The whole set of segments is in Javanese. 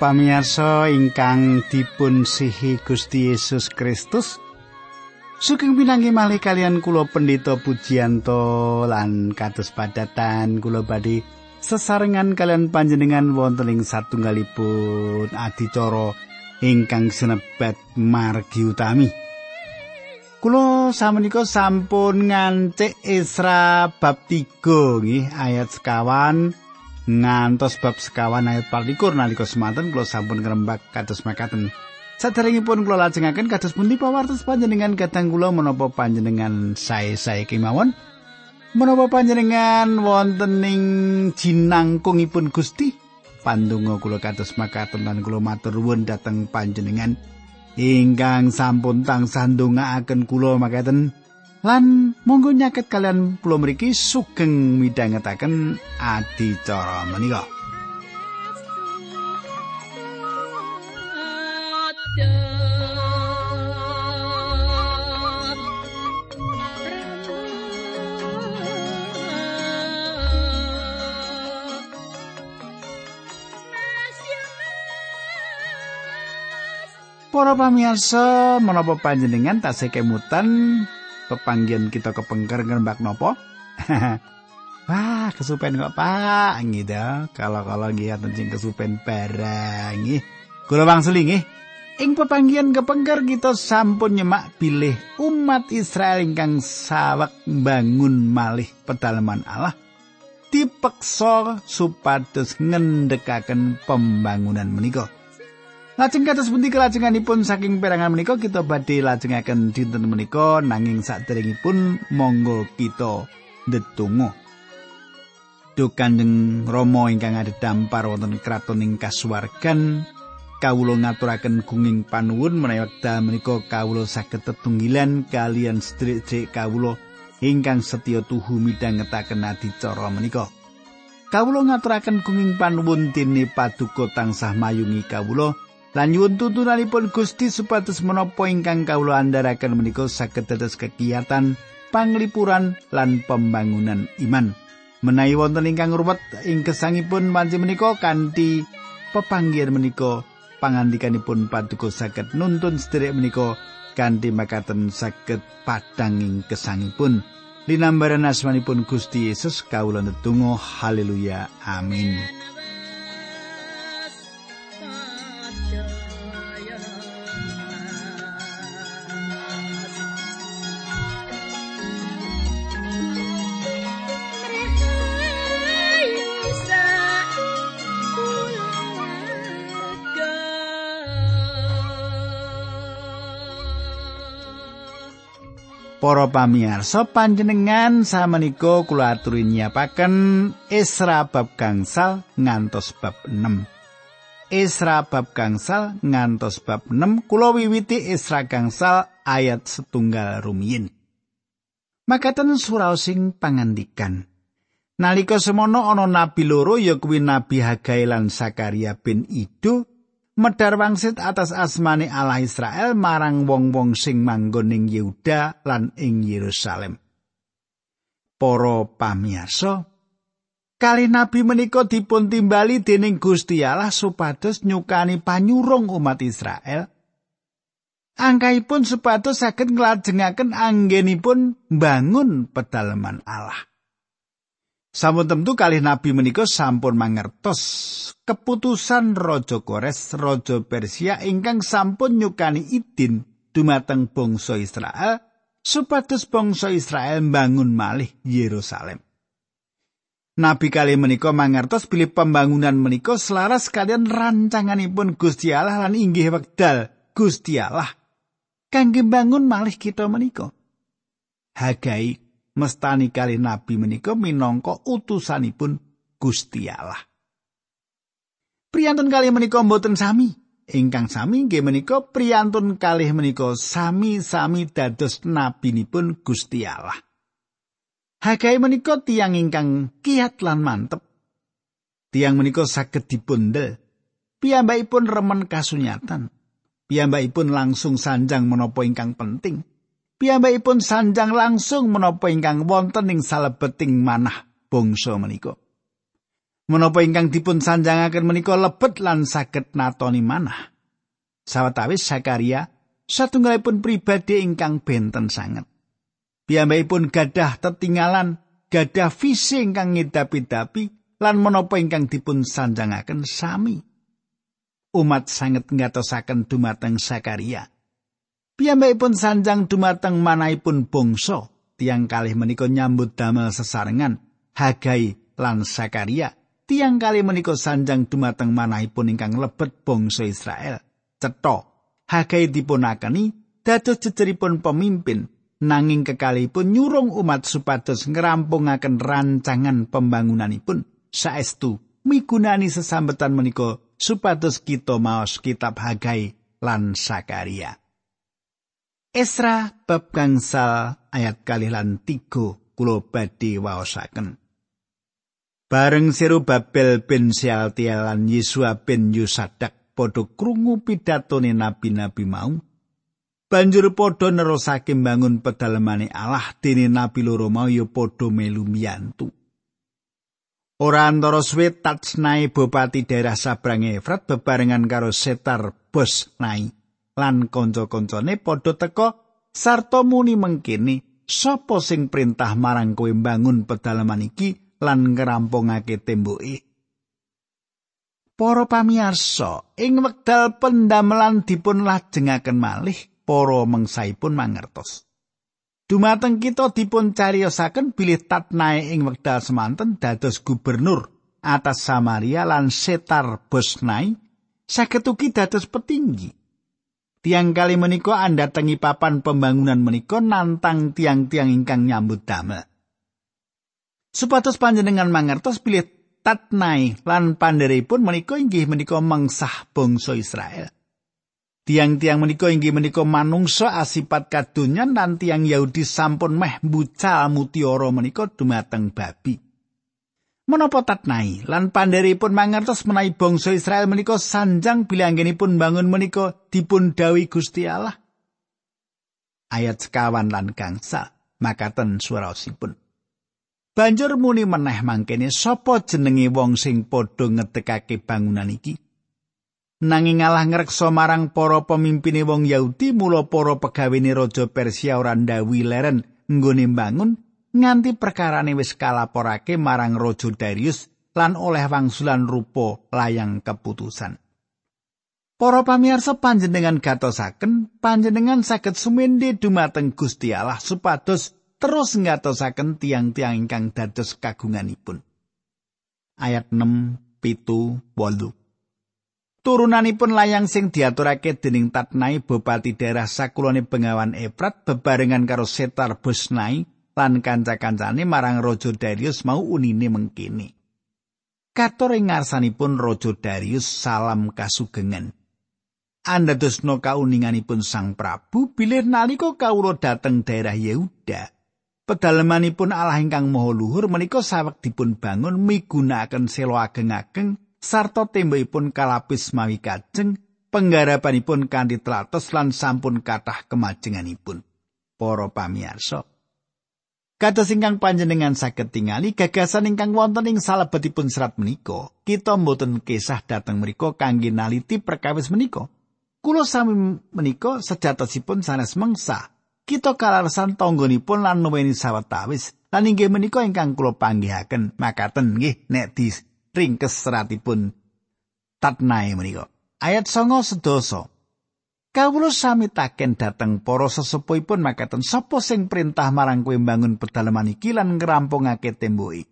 Para pamirsa ingkang dipun sihi Gusti Yesus Kristus. Sugeng pinanggih malih kalian kula Pendeta Pujianto lan kados padatan kula badhe sesarengan kalian panjenengan wonten ing satunggalipun adicara ingkang sinebat margi utami. Kulo samenika sampun ngancik Isra bab 3 nggih ayat sekawan ngantos bab sekawan ayat 24 nalika semanten kula sampun ngrembak kados makaten. Saderengipun kula lajengaken kados pundi pawartos panjenengan kadang kula menapa panjenengan sae-sae kemawon? Menapa panjenengan wonten ing jinangkungipun Gusti? Pandonga kula kados makaten lan kula matur nuwun dhateng panjenengan ingkang sampun tansah ndongaaken kula makaten. Lan monggo nyaket kalian pulau mriki sugeng midhangetaken adicara menika. Para pamirsa, menapa panjenengan tasih kemutan pepanggian kita kepengker ngrembak nopo? Wah, kesupen kok Pak, gitu. Kalau-kalau nggih aten kesupen barang nggih. Kula wangsuli nggih. Ing pepanggian kepengker kita sampun nyemak bilih umat Israel ingkang sawek bangun malih pedalaman Allah dipeksa supados ngendhekaken pembangunan menika. Lajeng kados pundi kelajenganipun saking perangan menika kita badhe lajengaken dinten menika nanging saderengipun monggo kita ndedonga. Duh Kanjeng Rama ingkang dampar wonten kraton ing kasuwargan kawula ngaturaken gunging panuwun menawi wekdal menika kawula saged tetunggilan kalian sedherek kawula ingkang setya tuhu midhangetaken adicara menika. Kawula ngaturaken gunging panuwun dene paduka tansah mayungi kawula lan nyuwun tuntunanipun Gusti supados menapa ingkang kawula andharaken menika saged dados kegiatan panglipuran lan pembangunan iman. Menawi wonten ingkang ruwet ing gesangipun panci menika kanthi pepanggihan menika pangandikanipun paduka saged nuntun sederek menika kanthi makaten saged padhang ing gesangipun. Linambaran asmanipun Gusti Yesus kawula netunggal haleluya amin. Para pamirsa panjenengan samenika kula aturi nyiapaken Isra bab gangsal ngantos bab 6. Isra bab gangsal ngantos bab 6 kula wiwiti Isra gangsal ayat setunggal rumiyin. Makaten surau sing pangandikan. Nalika semono ana nabi loro ya kuwi nabi Hagai lan Sakaria bin Ido medar wangsit atas asmane Allah Israel marang wong-wong sing manggon ing Yehuda lan ing Yerusalem. Para pamirsa, kali nabi menika dipun timbali dening Gusti Allah supados nyukani panyurung umat Israel. Angkaipun supados saged nglajengaken anggenipun bangun pedalaman Allah. Sampun tentu kalih nabi menika sampun mangertos keputusan Raja Kores, Raja Persia ingkang sampun nyukani idin dumateng bangsa Israel supados bangsa Israel bangun malih Yerusalem. Nabi kali menika mangertos bilih pembangunan menika selaras kalian rancanganipun Gusti Allah lan inggih wekdal Gusti Allah kangge bangun malih kita menika. Hagai mestani kali nabi menika minangka utusanipun Gusti Allah. Priyantun kali menika mboten sami. Ingkang sami nggih menika priyantun kalih menika sami-sami dados nabinipun Gusti Allah. Hagai menika tiang ingkang kiat lan mantep. Tiang menika saged dipundel. Piyambakipun remen kasunyatan. Piyambakipun langsung sanjang menapa ingkang penting. Piyambakipun sanjang langsung menapa ingkang wonten ing salebeting manah bangsa menika. Menapa ingkang dipun sanjangaken menika lebet lan saged natoni manah. Sawetawis Zakaria satunggalipun pribadi ingkang benten sanget. Piyambakipun gadah tetinggalan, gadah visi ingkang ngidapi-dapi lan menapa ingkang dipun sanjangaken sami. Umat sanget ngatosaken dumateng Zakaria. Piyambakipun sanjang dumateng manahipun bangsa tiang kalih menika nyambut damel sesarengan Hagai lan Zakaria tiang kali menika sanjang dumateng manahipun ingkang lebet bangsa Israel. Cetha Hagai dipunakeni dados jejeripun pemimpin nanging kekalipun nyurung umat supados ngerampungaken rancangan pembangunanipun saestu migunani sesambetan menika supados kita maos kitab Hagai lan Sakaria. Esra bab gangsal ayat kalih lan tiga kula badhe waosaken. Bareng Seru Babel bin Sealtiel lan Yesua bin Yusadak padha krungu pidatone nabi-nabi mau. Banjur padha nerusake mbangun pedalemane Allah dene nabi loro mau ya padha melu miyantu. Ora antara suwe Tatsnai Bupati daerah Sabrang Efrat bebarengan karo Setar Bos Nai lan kanca-kancane padha teka sarta muni mengkini sapa sing perintah marang kowe mbangun pedalaman iki lan ngrampungake temboke. Para pamirsa, ing wekdal pendamelan dipun lajengaken malih, para mengsaipun mangertos. Dumateng kita dipun cariyosaken bilih Tatnae ing wekdal semanten dados gubernur atas Samaria lan Setar Bosnai saged ugi dados petinggi. Tiang kali menika anda tengi papan pembangunan menika nantang tiang-tiang ingkang nyambut damel. Supados panjenengan mangertos pilih Tatnai lan pandheripun menika inggih menika mengsah bangsa Israel. Tiang-tiang menika inggih menika manungsa asipat kadunyan lan tiang Yahudi sampun meh bucal mutiara menika dumateng babi. Menapa Tatnai lan pandheripun mangertos menawi bangsa Israel menika sanjang bilanggenipun bangun menika dipun dawi Gusti Allah. Ayat sekawan lan gangsa makaten swaraosipun. Banjur muni meneh mangkene sapa jenenge wong sing padha ngedekake bangunan iki. Nanging ngalah ngreksa marang para pemimpine wong Yahudi mula para pegawene raja Persia ora ndawi leren nggone bangun nganti perkarane wis kalaporake marang raja Darius lan oleh wangsulan rupa layang keputusan. Para pamirsa panjenengan gatosaken panjenengan saged sumende dumateng Gusti Allah supados terus ngatosaken tiang-tiang ingkang dados kagunganipun. Ayat 6 pitu wolu. Turunanipun layang sing diaturake dening Tatnai Bupati daerah sakulone Bengawan Efrat bebarengan karo Setar Bosnai lan kanca-kancane marang Raja Darius mau unine mengkini. Ing ngarsanipun Raja Darius salam kasugengan. Anda dosno kauninganipun Sang Prabu bilih nalika kawula dateng daerah Yehuda. Pedalemanipun Allah ingkang Maha Luhur menika sawek dipun bangun migunakaken selo ageng-ageng sarta tembokipun kalapis mawi kajeng, penggarapanipun kanthi tlatos lan sampun kathah kemajenganipun. Para pamirsa, Kados ingkang panjenengan saged tingali gagasan ingkang wonten ing salebetipun serat menika, kita mboten kisah dateng mriku kangge naliti perkawis menika. Kulo sami menika sejatosipun sanes mengsa kita kalarsan tanggonipun lan nuweni sawetawis lan inggih menika ingkang kula panggihaken makaten nggih nek di ringkes seratipun tatnae menika. Ayat songo sedoso Kawula sami taken dateng para sesepuhipun makaten sapa sing perintah marang kowe mbangun pedalaman iki lan ngrampungake temboki.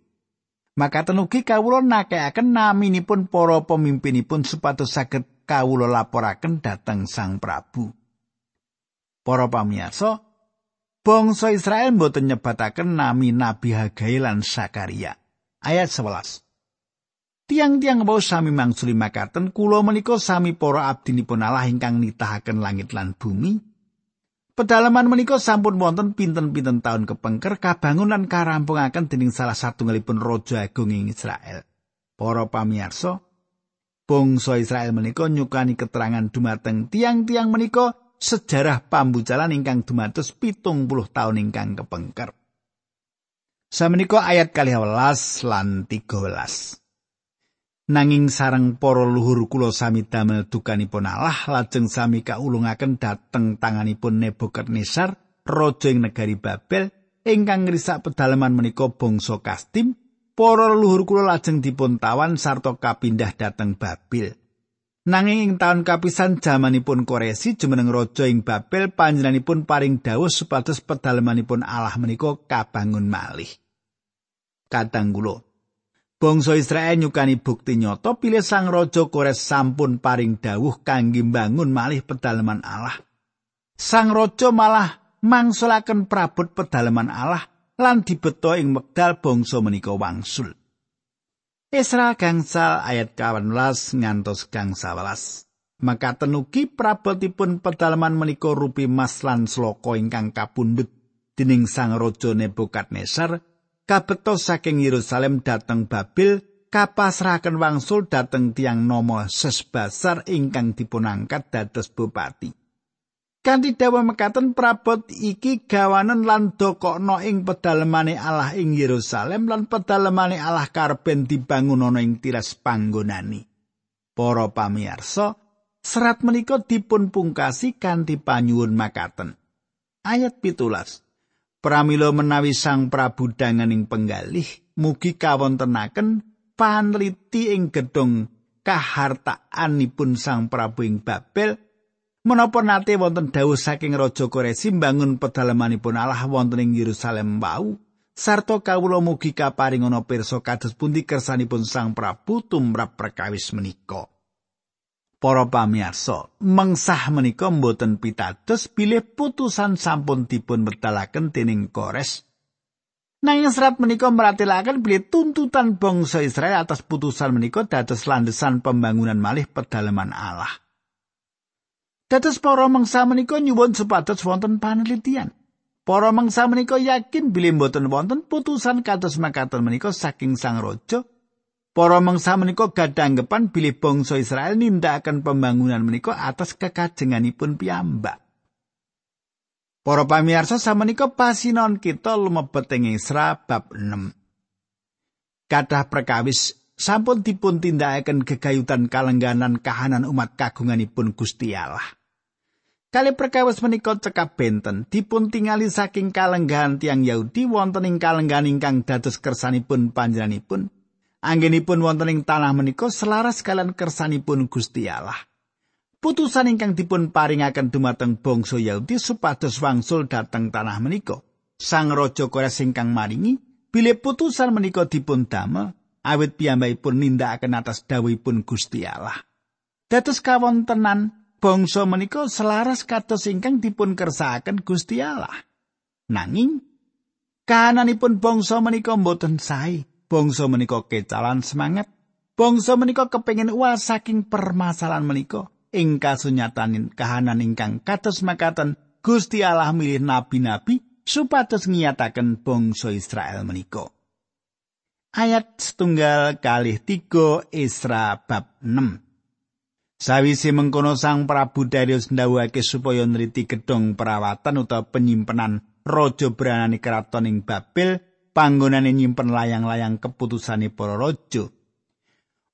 Makaten ugi kawula nakekaken naminipun para pemimpinipun supados saged kawula laporaken dateng Sang Prabu. Para pamirsa, bangsa Israel mboten nyebataken nami Nabi Hagai lan Sakaria. Ayat 11. Tiang-tiang wau sami mangsuli makaten kula menika sami para abdinipun Allah ingkang nitahaken langit lan bumi. Pedalaman menika sampun wonten pinten-pinten taun kepengker kabangun lan karampungaken dening salah satunggalipun raja agung ing Israel. Para pamirsa, bangsa Israel menika nyukani keterangan dumateng tiang-tiang menika sejarah pambucalan ingkang dumados pitung puluh tahun ingkang kepengker. Samenika ayat kali lan 13. Nanging sareng para luhur kula sami damel dukanipun Allah lajeng sami kaulungaken dhateng tanganipun Nebukadnezar raja ing negari Babel ingkang ngrisak pedalaman menika bangsa Kastim para luhur kula lajeng dipun tawan sarta kapindah dhateng Babel Nanging ing taun kapisan jamanipun Koresi jumeneng raja ing Babel panjenenganipun paring dawuh supados pedalamanipun Allah menika kabangun malih. Kadang kula Bangsa Israel nyukani bukti nyata pilih sang raja Kores sampun paring dawuh kangge mbangun malih pedalaman Allah. Sang raja malah mangsulaken prabot pedalaman Allah lan dibeto ing wekdal bangsa menika wangsul. Isra gangsal ayat 18 ngantos gangsal 11. Maka tenugi prabotipun pedalaman menika rupi mas lan sloka ingkang kapundhut dening sang raja Nebukadnezar kabetos saking Yerusalem dhateng Babel kapasrahaken wangsul dhateng tiang nomo sesbasar ingkang dipunangkat dados bupati. Kanthi dawa mekaten prabot iki gawanen lan dokokno ing pedalemane Allah ing Yerusalem lan pedalemane Allah karben dibangun ana ing tiras panggonani. Para pamirsa, serat menika dipun pungkasi kanthi panyuwun makaten. Ayat pitulas. Pramila menawi Sang Prabu danganing penggalih mugi kawontenaken panliti ing gedung kahartaanipun Sang Prabu ing Babel menapa nate wonten dawuh saking Raja Koresi mbangun pedalamanipun Allah wonten ing Yerusalem wau sarta kawula mugi kaparing ana pirsa kados pundi kersanipun Sang Prabu tumrap perkawis menika. Para pamirsa, mengsah menika mboten pitados bilih putusan sampun dipun medalaken dening Kores. Nanging serat menika meratelaken bilih tuntutan bangsa Israel atas putusan menika dados landesan pembangunan malih pedalaman Allah. Dados para mangsa menika nyuwun supados wonten panelitian. Para mangsa menika yakin bilih mboten wonten putusan kados makaten menika saking Sang Raja Para mangsa menika gadanggepan bilih bangsa Israel nindakaken pembangunan menika atas kekajenganipun piyambak. Para pamirsa samenika pasinon kita lumebet ing Isra bab 6. Kadah perkawis sampun dipun tindakaken gegayutan kalengganan kahanan umat kagunganipun Gusti Allah. Kali perkawis menika cekap benten dipun tingali saking kalenggahan tiang Yahudi wonten ing kalenggahan ingkang dados kersanipun panjenenganipun anggenipun wonten ing tanah menika selaras kalian kersanipun Gusti Allah. Putusan ingkang dipun paringaken dumateng bangsa Yahudi supados wangsul dhateng tanah menika. Sang raja Kores ingkang maringi bilih putusan menika dipun damel awit piyambakipun nindakaken atas dawuhipun Gusti Allah. Dados kawontenan bangsa menika selaras kados ingkang dipun kersakaken Gusti Allah. Nanging kahananipun bangsa menika mboten sae. Bangsa menika kecalan semangat. Bangsa menika kepengin uas saking permasalahan menika. Ing kasunyatan kahanan ingkang kados makaten Gusti Allah milih nabi-nabi supados ngiyataken bangsa Israel menika. Ayat setunggal kalih tiga Isra bab 6 Sawise mengkono Sang Prabu Darius ndawuhake supaya nriti gedhong perawatan utawa penyimpenan raja branani keraton ing Babel panggonane nyimpen layang-layang keputusane para raja.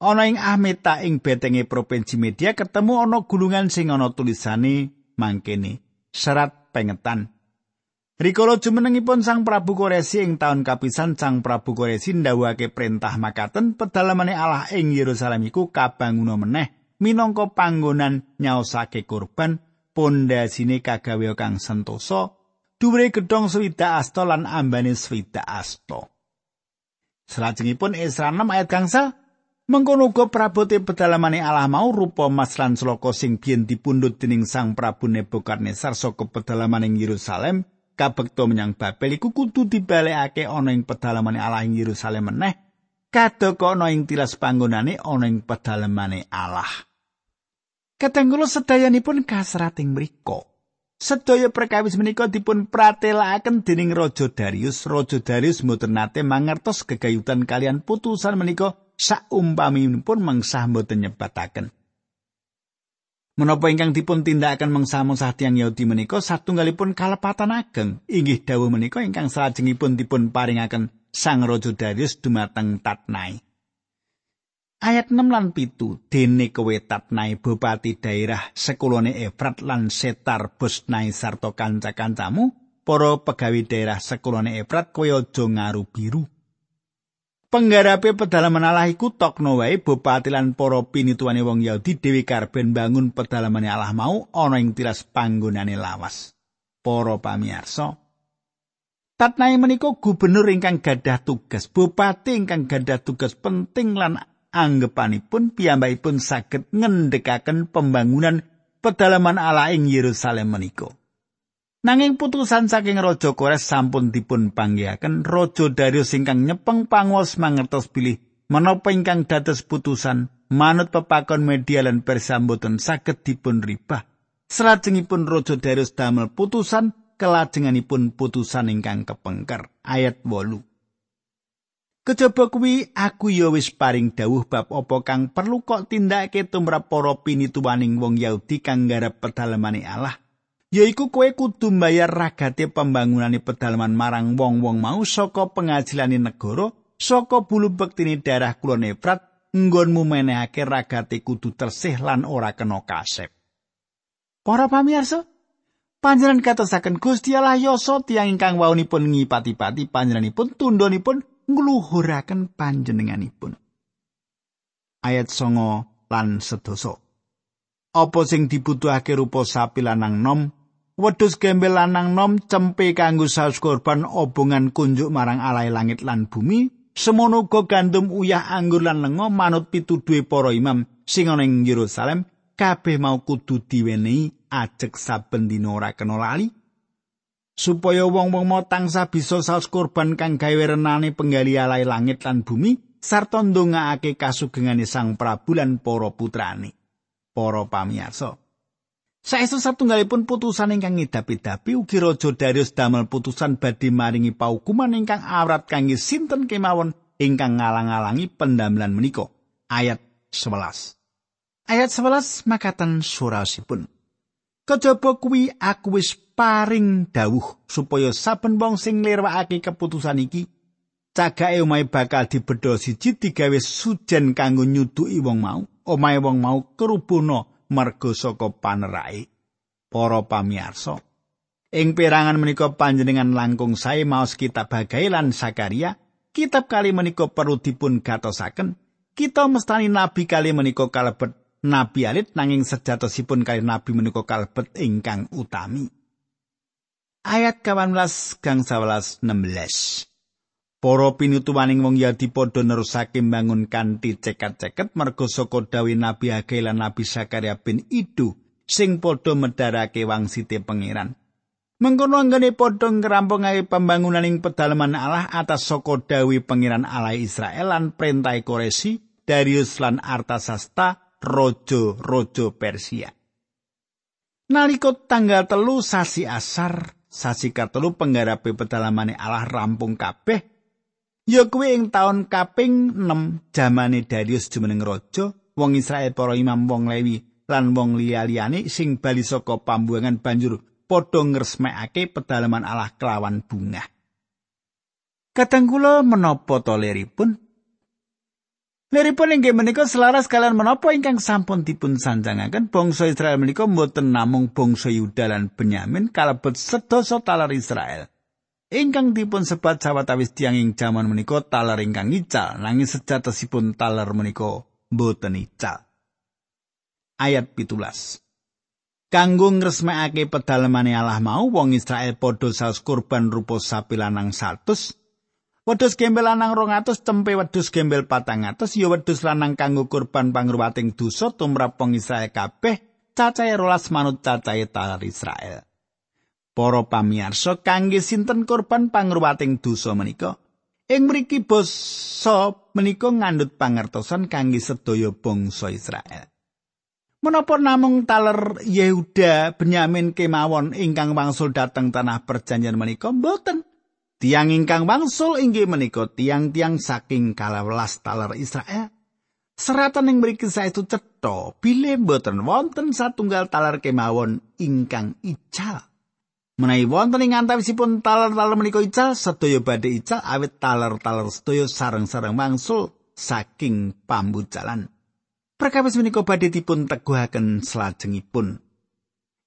Ana ing Ahmeta ing betenge provinsi Media ketemu ana gulungan sing ana tulisane mangkene serat pengetan. Rikala jumenengipun Sang Prabu Koresi ing taun kapisan Sang Prabu Koresi ndawuhake perintah makaten pedalamane Allah ing Yerusalem iku kabanguna meneh minangka panggonan nyaosake kurban pondasine kagawe kang sentosa dhuwure gedhong swida asta lan ambane swida asta. Salajengipun Esra 6 ayat gangsa mengkono uga prabote pedalamane Allah mau rupa mas lan sloka sing biyen dipundhut dening Sang Prabu Nebukadnezar saka pedalaman ing Yerusalem kabekto menyang Babel iku kudu dibalekake ana ing pedalamane Allah ing Yerusalem meneh kadoko ana ing tilas panggonane ana ing pedalamane Allah. Katenggulo sedayanipun kasrat ing mriku. Sedaya perkawis menika dipun pratelakaken dening Raja Darius. Raja Darius mboten nate mangertos gegayutan kalian putusan menika saumpaminipun mengsah mboten nyebataken. Menapa ingkang dipun tindakaken mengsah-mengsah tiyang Yahudi menika satunggalipun kalepatan ageng inggih dawuh menika ingkang salajengipun dipun paringaken Sang Raja Darius dumateng Tatnai. Ayat 6 lan pitu dene kewetat nai bupati daerah sekulone Efrat lan Setar Bosnai sarta kanca-kancamu para pegawi daerah sekulone Efrat kowe aja ngaru biru. Penggarape pedalaman Allah iku tokno wae bupati lan para pinituane wong Yahudi dhewe karben bangun pedalamane Allah mau ana ing tiras panggonane lawas. Para pamirsa, Tatnai menika gubernur ingkang gadah tugas, bupati ingkang gadah tugas penting lan anggepanipun piyambakipun saged ngendhekaken pembangunan pedalaman ala ing Yerusalem menika. Nanging putusan saking Raja Kores sampun dipun panggihaken Raja Darius ingkang nyepeng panguwas mangertos bilih menapa ingkang dados putusan manut pepakon media lan persambutan saged dipun ribah. Salajengipun Raja Darius damel putusan kelajenganipun putusan ingkang kepengker ayat 8. Kejaba kuwi aku ya wis paring dawuh bab apa kang perlu kok tindakake tumrap para pinituwaning wong Yahudi kang nggarap pedalamane Allah. Yaiku kowe kudu mbayar ragate pembangunane pedalaman marang wong-wong mau saka pengajilane negara, saka bulu bektine daerah kulon Efrat, nggonmu menehake ragate kudu tersih lan ora kena kasep. Para pamirsa, panjenengan katosaken Gusti Allah yasa tiyang ingkang waunipun ngipati-pati panjenenganipun tundhonipun ngluhuraken panjenenganipun. Ayat songo lan sedoso. Apa sing dibutuhake rupa sapi lanang nom, wedhus gembel lanang nom cempe kanggo saus korban obongan kunjuk marang alai langit lan bumi, semono uga gandum uyah anggur lan lengo manut pituduhe para imam sing ana ing Yerusalem, kabeh mau kudu diwenehi ajek saben dina ora kena lali. Supaya wong-wong mau tangsa bisa saus kurban kang gawe renane penggali alai langit lan bumi sarta ndongaake kasugengane Sang Prabu lan para putrane. Para pamirsa. Saestu satunggalipun putusan ingkang ngidapi-dapi ugi Raja Darius damel putusan badhe maringi paukuman ingkang awrat kangge sinten kemawon ingkang ngalang-alangi pendamelan menika. Ayat 11. Ayat 11 makaten surasipun. Kejaba kuwi aku wis paring dawuh supaya saben wong sing nglirwakake keputusan iki cagake omahe bakal dibedha siji digawe sujen kanggo nyuduki wong mau omahe wong mau kerubuna merga saka panerake para pamirsa ing perangan menika panjenengan langkung sae maos kitab Hagai lan Sakaria kitab kali menika perlu dipun gatosaken. Kita mestani nabi kali menika kalebet nabi alit nanging sejatosipun kali nabi menika kalebet ingkang utami ayat 18 gang 11 16 Para pinutuwaning wong Yahudi padha nerusake mbangun kanthi cekat-ceket merga saka dawuh Nabi Hagai lan Nabi Sakaria bin Idu sing padha medharake wangsite pangeran. Mengkono anggone padha ngrampungake pembangunan ing pedalaman Allah atas saka dawuh pangeran Allah Israel lan perintah Koresi, Darius lan Artasasta, rojo-rojo Persia. Nalika tanggal telu sasi asar sasi katelu penggarape pedalamane Allah rampung kabeh. Ya kuwi ing taun kaping 6 jamane Darius jumeneng raja wong Israel para imam wong Lewi lan wong liya-liyane sing bali saka pambuangan banjur padha ngresmekake pedalaman Allah kelawan bunga Kadang kula menapa to Leripun inggih menika selaras kalian menapa ingkang sampun dipun sanjangaken bangsa Israel menika mboten namung bangsa Yuda lan Benyamin kalebet sedasa talar Israel. Ingkang dipun sebat sawetawis tiyang ing jaman menika talar ingkang ical nanging sejatosipun talar menika mboten ical. Ayat 17. Kanggo ngresmekake pedalemane Allah mau wong Israel padha saus kurban rupa sapi lanang 100 Wedhus gembel lanang 200 tempe wedhus gembel 400 ya wedhus lanang kanggo kurban pangruwating dosa tumrap wong Israel kabeh cacahe rolas manut cacahe talar Israel. Para pamirsa kangge sinten kurban pangruwating dosa menika? Ing mriki basa menika ngandhut pangertosan kangge sedaya bangsa Israel. Menapa namung taler Yehuda Benyamin kemawon ingkang wangsul dhateng tanah perjanjian menika mboten. Tiang ingkang wangsul inggih menika tiang-tiang saking kalawelas taler Israel. Seratan yang mriki saestu cetha bile boten wonten satunggal taler kemawon ingkang ical. Menawi wonten ing antawisipun taler-taler menika ical, sedaya badhe ical awit taler-taler sedaya sareng-sareng wangsul saking pambucalan. Perkawis menika badhe dipun teguhaken salajengipun.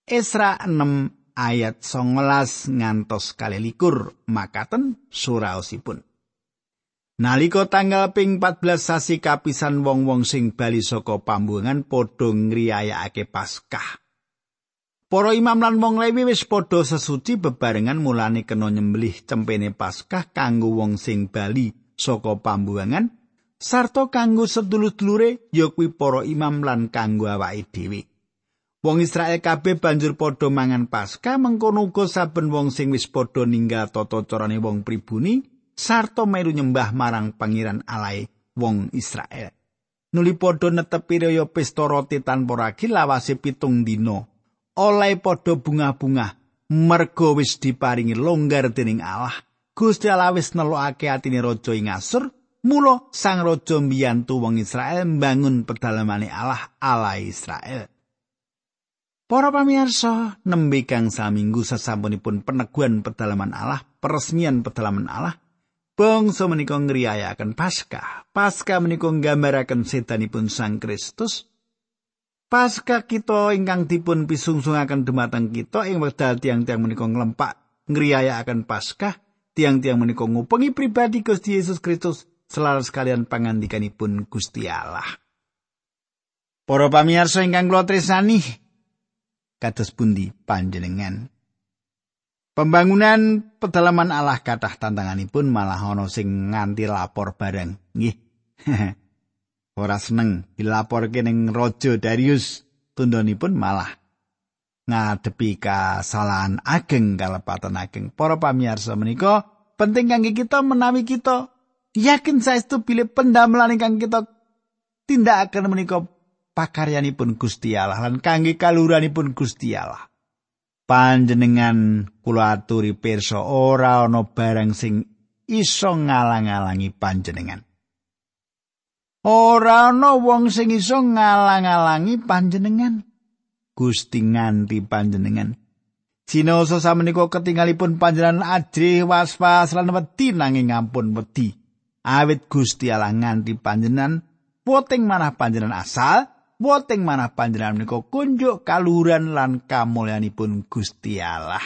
Esra 6 ayat 19 ngantos kalilikur makaten suraosipun. Nalika tanggal ping 14 sasi kapisan wong-wong sing bali saka pambuangan padha ngriyayakake Paskah. Para imam lan wong Lewi wis padha sesuci bebarengan mulane kena nyembelih cempene Paskah kanggo wong sing bali saka pambuangan sarta kanggo sedulur-dulure ya kuwi para imam lan kanggo awake dhewe. Wong Israel kabeh banjur padha mangan Paskah mengkono uga saben wong sing wis padha ninggal tata carane wong pribuni sarta melu nyembah marang pangeran alai wong Israel. Nuli padha netepi raya pesta roti tanpa ragi lawase pitung dina. Oleh padha bunga-bunga mergo wis diparingi longgar dening Allah. Gusti Allah wis nelokake atine raja ing Asur, mula sang raja mbiyantu wong Israel mbangun pedalamane Allah ala Israel. Para pamirsa, nembe kang saminggu sesampunipun peneguhan pedalaman Allah, peresmian pedalaman Allah, Bangsa menika ngriyayaken Paskah. Paskah menika nggambaraken sedanipun Sang Kristus. Paskah kita ingkang dipun pisungsungaken dumateng kita ing wekdal tiang-tiang menika nglempak ngriyayakaken Paskah, tiang-tiang menika ngupengi pribadi Gusti Yesus Kristus selaras kalian pangandikanipun Gusti Allah. Para pamirsa ingkang kula tresnani, kados pundi panjenengan? Pembangunan pedalaman Allah kathah tantanganipun malah ana sing nganti lapor bareng. Nggih. Ora seneng dilaporke ning Raja Darius tundonipun malah ngadepi kasalahan ageng kalepatan ageng. Para pamirsa menika penting kangge kita menawi kita yakin saestu pilih pendamelan ingkang kita tindakaken menika pakaryanipun Gusti Allah lan kangge kaluhuranipun Gusti Allah. panjenengan kula aturi pirsa ora ana barang sing iso ngalang-alangi panjenengan. Ora ana wong sing iso ngalang-alangi panjenengan. Gusti nganti panjenengan. Cinoso samenika ketinggalipun panjenengan ajri was-was lan wedi nanging ampun wedi. Awit Gusti Allah nganti panjenengan poting manah panjenengan asal Woting manah panjenengan menika kunjuk kaluhuran lan kamulyanipun Gusti Allah.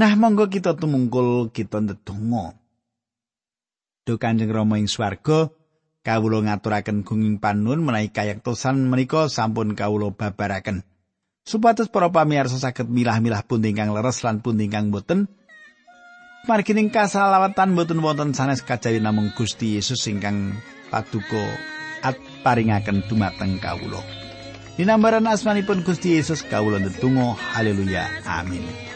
Nah, monggo kita tumungkul kita ndedonga. Duh Kanjeng Rama ing swarga, kawula ngaturaken gunging panuwun menawi kayektosan menika sampun kawula babaraken. Supados para pamirsa saged milah-milah pundi ingkang leres lan pundi ingkang boten. Margining kasalawatan boten wonten sanes kajawi namung Gusti Yesus ingkang paduka at paringaken dumateng kawula. Dinambaran asmanipun Gusti Yesus kawula ndedonga haleluya amin